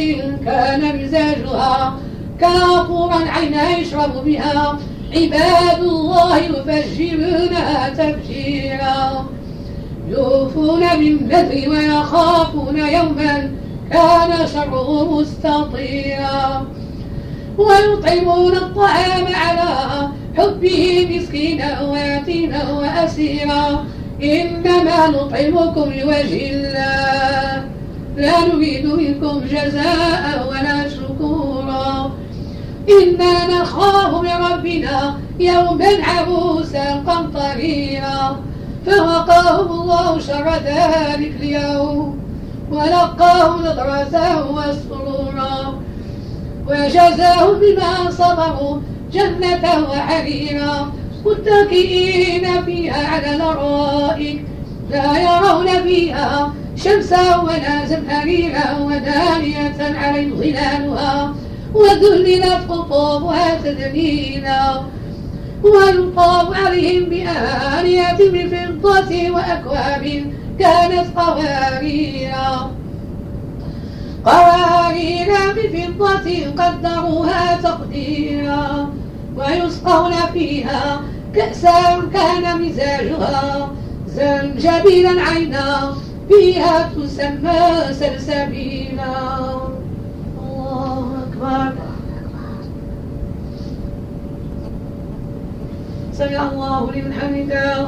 كان مزاجها كافورا عينا يشرب بها. عباد الله يفجرونها تفجيرا. يوفون بالنذر ويخافون يوما كان شره مستطيرا. ويطعمون الطعام على حبه مسكينا ويتيما وأسيرا. إنما نطعمكم لوجه الله. لا نريد منكم جزاء ولا شكورا. إنا نخاف من ربنا يوما عبوسا قمطريرا. فوقاهم الله شر ذلك اليوم ولقاهم نظرة وسرورا وجزاهم بما صبروا جنة وحريرا متكئين فيها على الأرائك لا يرون فيها شمسا ولا زمهريرا ودانية عليهم ظلالها وذللت قطوبها تذليلا ويطاف عليهم بآنية بفضة وأكواب كانت قواريرا قوارير بفضة قدروها تقديرا ويسقون فيها كأسا كان مزاجها زنجبيلا عينا. فيها تسمى سلسبيلا. الله أكبر. سمع الله لمن حمده.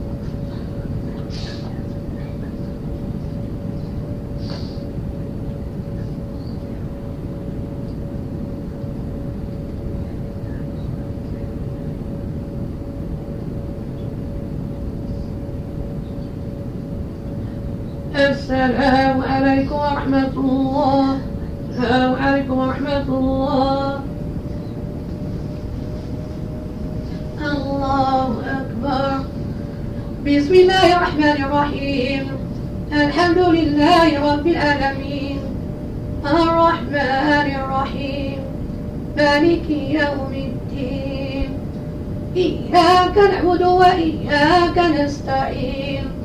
السلام. عليكم ورحمة الله. السلام عليكم ورحمة الله. الله أكبر. بسم الله الرحمن الرحيم. الحمد لله رب العالمين. الرحمن الرحيم. مالك يوم الدين. إياك نعبد وإياك نستعين.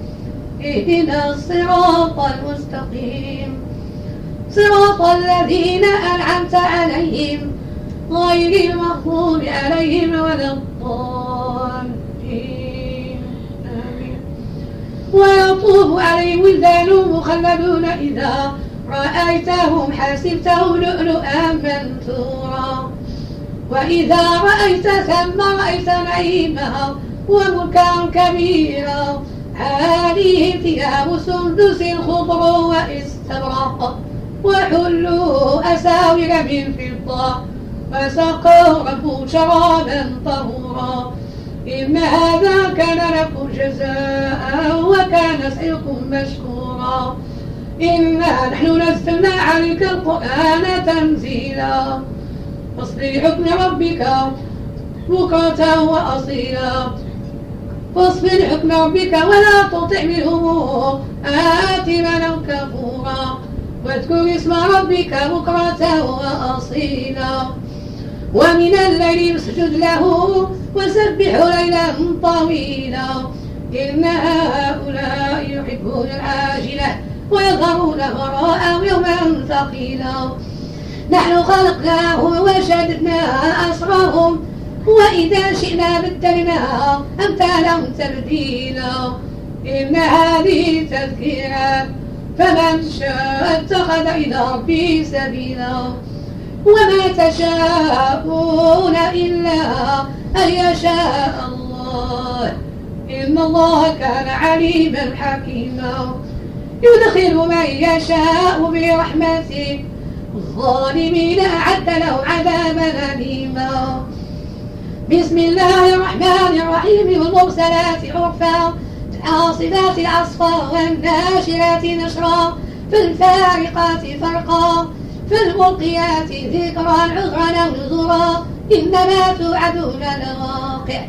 إهدنا الصراط المستقيم. صراط الذين أنعمت عليهم غير المغضوب عليهم ولا الضالين. ويطوف عليهم ولدان مخلدون إذا رأيتهم حسبتهم لؤلؤا منثورا. وإذا رأيت ثم رأيت نعيما وملكا كبيرا. عليهم ثياب سندس خضر واستبرق وحلوا أساور من فضة. وسقوا ربوا شرابا طهورا. إن هذا كان لكم جزاء وكان سعيكم مشكورا. إنا نحن نزلنا عليك القرآن تنزيلا. فاصبر حكم ربك بكرة وأصيلا. فاصبر حكم ربك ولا تطع منهم آثما كفورا واذكر اسم ربك بكرة وأصيلا. ومن الليل اسجد له وسبح ليلا طويلا. إن هؤلاء يحبون العاجلة ويظهرون وراءهم يوما ثقيلا. نحن خلقناهم وشددنا أسرهم وإذا شئنا بدلنا أمثالهم تبديلا. إن هذه تذكرة فمن شاء اتخذ إلى ربه سبيلا. وما تشاءون إلا أن يشاء الله. إن الله كان عليما حكيما. يدخل من يشاء برحمته. الظالمين أعد له عذابا أليما. بسم الله الرحمن الرحيم. والمرسلات عرفا. الحاصلات العصفا والناشرات نشرا. فالفارقات فرقا. فالملقيات ذكرا عذرا أو نذرا. إنما توعدون لواقع.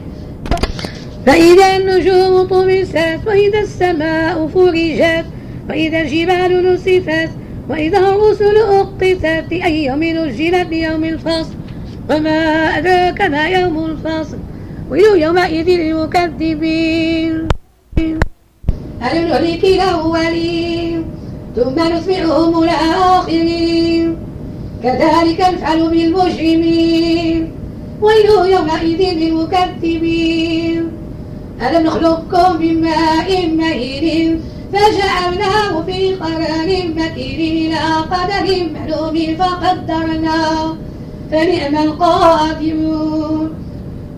فإذا النجوم طمست وإذا السماء فرجت وإذا الجبال نسفت وإذا الرسل أقتت لأي يوم نجلت؟ ليوم الفصل. وما أدراك ما يوم الفصل ويل يومئذ للمكذبين. ألم نهلك الأولين؟ ثم نسمعهم الآخرين. كذلك نفعل بالمجرمين. ويل يومئذ للمكذبين. ألم نخلقكم من ماء مهين؟ فجعلناه في قرار مكين. إلى قدر معلوم فقدرناه. فنعم القادمون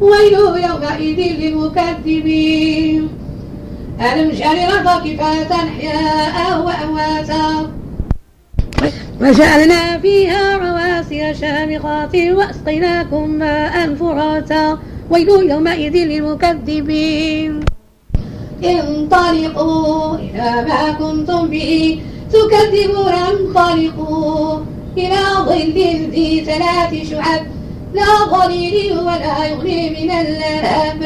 ويل يومئذ للمكذبين. ألم نجعل الأرض كفاة أحياء وأمواتا وجعلنا فيها رواسي شامخات وأسقيناكم ماء فراتا. ويل يومئذ للمكذبين. انطلقوا إلى ما كنتم به تكذبون انطلقوا إلى ظل ذي ثلاث شعب لا ظليل ولا يغني من اللهب.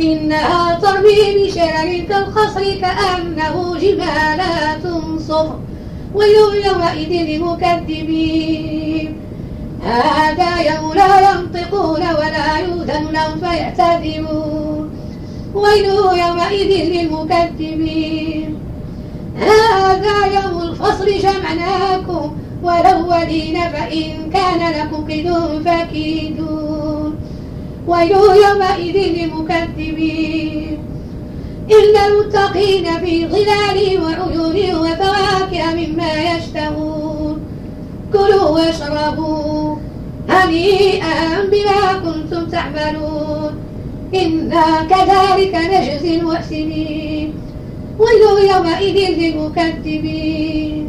إنها ترمي بشرر كالقصر كأنه جمالات صفر ويل يومئذ للمكذبين هذا يوم لا ينطقون ولا يؤذن لهم فيعتذرون ويل يومئذ للمكذبين. هذا يوم الفصل جمعناكم والأولين فإن كان لكم كيد فكيدون ويل يومئذ للمكذبين إلا المتقين في ظلال وعيون وفواكه مما يشتهون كلوا واشربوا هنيئا بما كنتم تعملون إنا كذلك نجزي المحسنين ويل يومئذ للمكذبين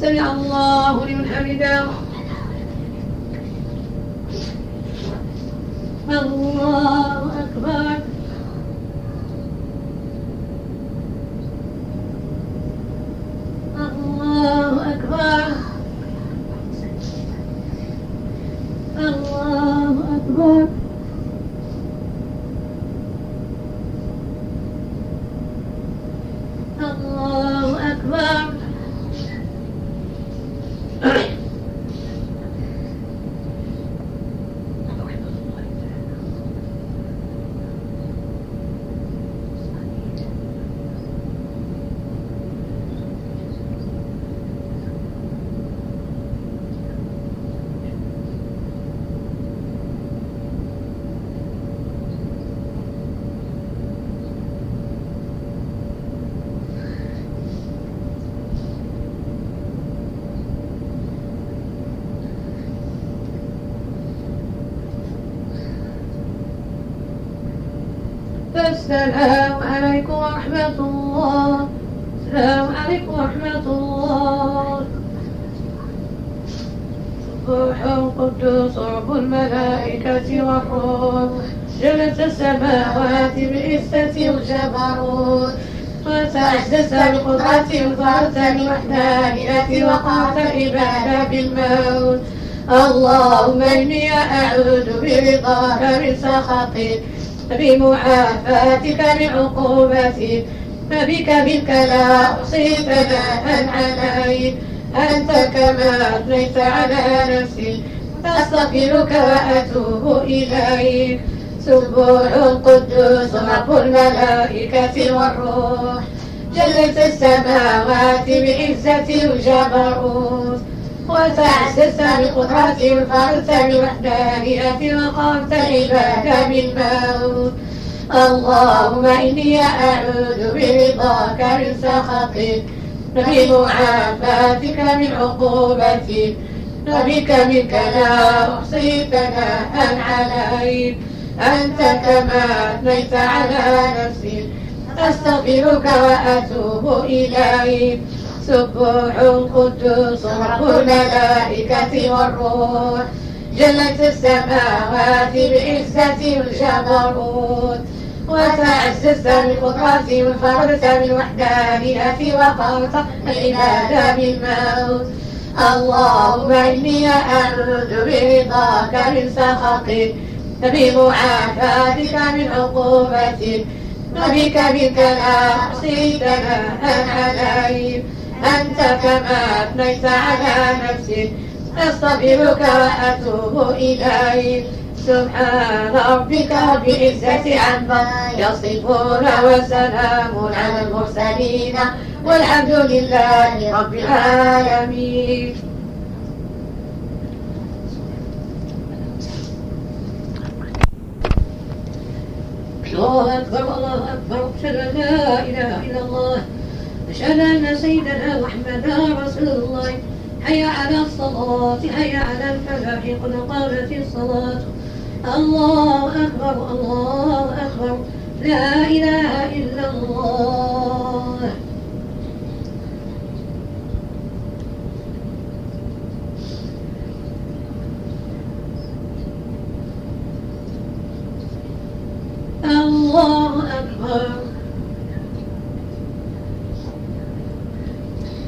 سمع الله لمن حمده. الله أكبر الله أكبر الله أكبر الله أكبر السلام عليكم ورحمة الله. السلام عليكم ورحمة الله. روح القدوس رب الملائكة والروح. جلت السماوات بعزة الجبروت وتعزز بالقدرة وفرت بالوحدانية وقعت العبادة بالموت. اللهم إني أعوذ برضاك من سخطك. بمعافاتك من عقوبتك فبك منك لا أحصي ثناء عليك أنت كما أثنيت على نفسي أستغفرك وأتوب إليك. سبوح القدوس رب الملائكة والروح جلت السماوات بعزة الجبروت. وتعززت بقدرة الفرد بوحدانية وقمت العباد بالموت اللهم إني أعوذ برضاك من سخطك بمعافاتك من عقوبتك وبك منك لا أحصي ثناء عليك أنت كما أثنيت على نفسي أستغفرك وأتوب إليك سبوح القدوس رب الملائكة والروح. جلت السماوات بعزة الجبروت. وتعززت بالقدرة وانفردت بالوحدانية وقرت العباد بالموت. اللهم إني أعوذ برضاك من سخطك بمعافاتك من عقوبتك. وبك بك لا أحصي ثناء عليك. أنت كما أثنيت على نفسك أستغفرك وأتوب إليك. سبحان ربك رب العزة عما يصفون وسلام على المرسلين والحمد لله رب العالمين. الله أكبر الله أكبر أشهد أن لا إله إلا الله. أشهد أن سيدنا محمدا رسول الله. حي على الصلاة حي على الفلاح قد قامت الصلاة. الله أكبر الله أكبر. لا إله إلا الله. الله أكبر.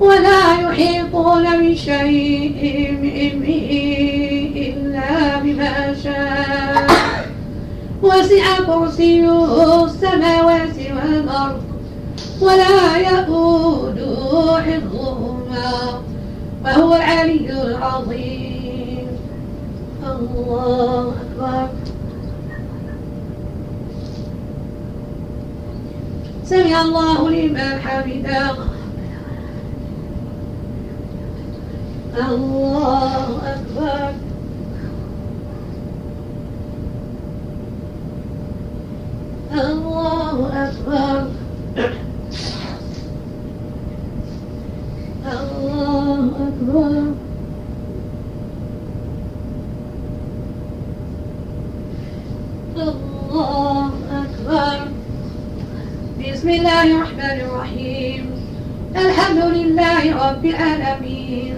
ولا يحيطون من علمه إلا بما شاء. وسع كرسيه السماوات والأرض ولا يؤوده حفظهما وهو العلي العظيم. الله أكبر. سمع الله لمن حمده. الله أكبر. الله أكبر. الله أكبر. بسم الله الرحمن الرحيم. الحمد لله رب العالمين.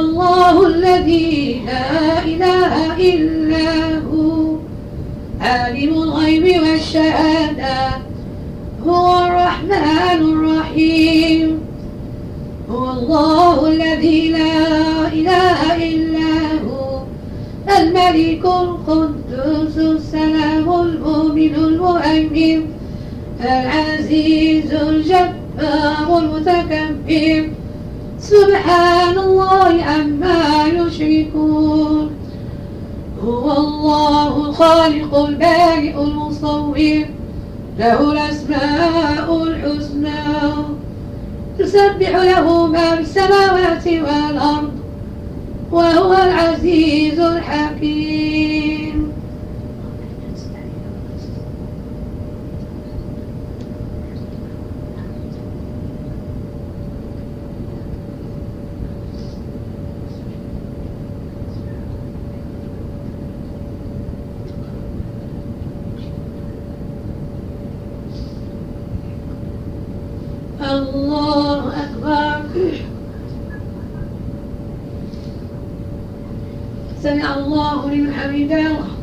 الله الذي لا إله إلا هو. عالم الغيب والشهادة. هو الرحمن الرحيم. هو الله الذي لا إله إلا هو. الملك القدوس السلام المؤمن المؤمن العزيز الجبار المتكبر. سبحان الله عما يشركون. هو الله الخالق البارئ المصور له الأسماء الحسنى. يسبح له ما في السماوات والأرض وهو العزيز الحكيم. الله أكبر. سمع الله لمن حمده.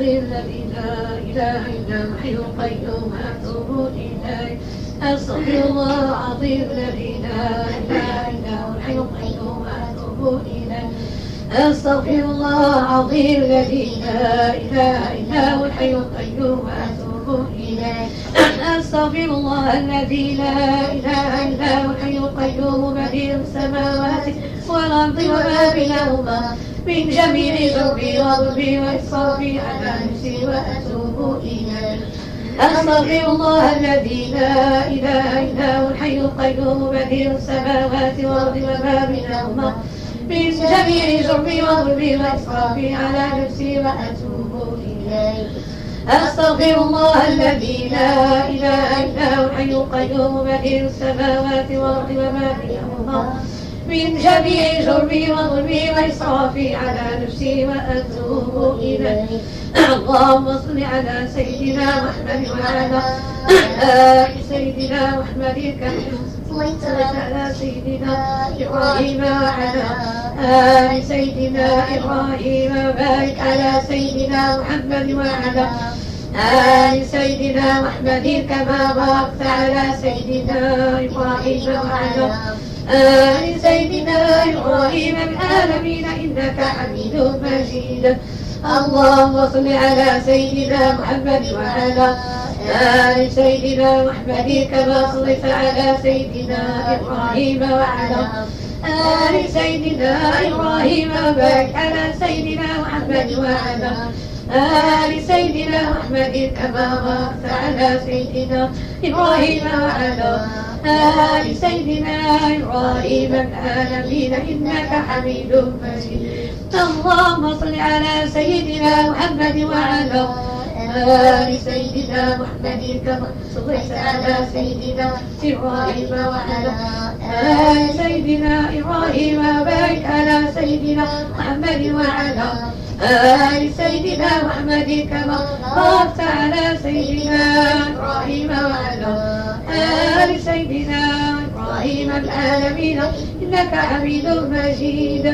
الذي لا إله إلا الحي القيوم أتوب إليه. أستغفر الله العظيم الذي لا إله إلا هو الحي القيوم أتوب إليه. أستغفر الله العظيم الذي لا إله إلا هو الحي القيوم أتوب إليه. أستغفر الله الذي لا إله إلا هو الحي القيوم بديع السماوات والأرض وما بينهما من جميع ذنبي وظلمي وإسرافي على وأتوب إليه. أستغفر الله الذي لا إله إلا هو الحي القيوم بديع السماوات والأرض وما بينهما. من جميع جرمي وظلمي وإسرافي على نفسي وأتوب إليه. أستغفر الله الذي لا إله إلا هو الحي القيوم بديع السماوات والأرض وما بينهما. من جميع جرمي وظلمي وإسرافي على نفسي وأتوب إليه. اللهم صل على سيدنا محمد وعلى آل سيدنا محمد كما صليت على سيدنا إبراهيم وعلى آل سيدنا إبراهيم وبارك على سيدنا محمد وعلى آل سيدنا محمد كما باركت على سيدنا إبراهيم وعلى آل سيدنا إبراهيم العالمين إنك حميد مجيد. اللهم صل على سيدنا محمد وعلى آل سيدنا محمد كما صليت على سيدنا إبراهيم وعلى آل سيدنا إبراهيم وبارك على سيدنا محمد وعلى آل سيدنا محمد كما باركت على سيدنا إبراهيم وعلى آل سيدنا إبراهيم العالمين إنك حميد مجيد. اللهم صل على سيدنا محمد وعلى آل سيدنا محمد على سيدنا إبراهيم وعلى آل سيدنا إبراهيم وبارك على سيدنا محمد وعلى آل سيدنا محمد كما باركت على سيدنا إبراهيم وعلى آل سيدنا إبراهيم العالمين. إنك حميد مجيد.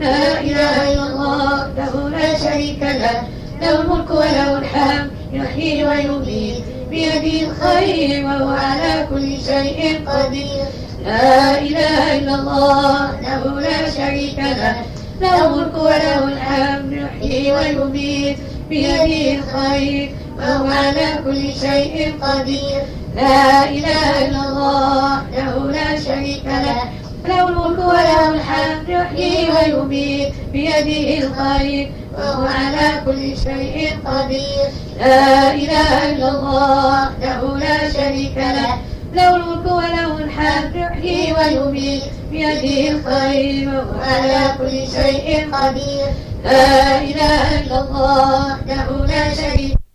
لا إله إلا الله له لا شريك له. له الملك وله الحمد يحيي ويميت بيده الخير وهو على كل شيء قدير. لا إله إلا الله له لا شريك له له الملك وله الحمد يحيي ويميت بيده الخير وهو على كل شيء قدير. لا إله إلا الله له لا شريك له له الملك وله الحمد يحيي ويميت بيده الخير وهو على كل شيء قدير. لا إله إلا الله له لا شريك له. له الملك وله الحمد يحيي ويميت. بيده الخير وهو على كل شيء قدير. لا إله إلا الله له لا شريك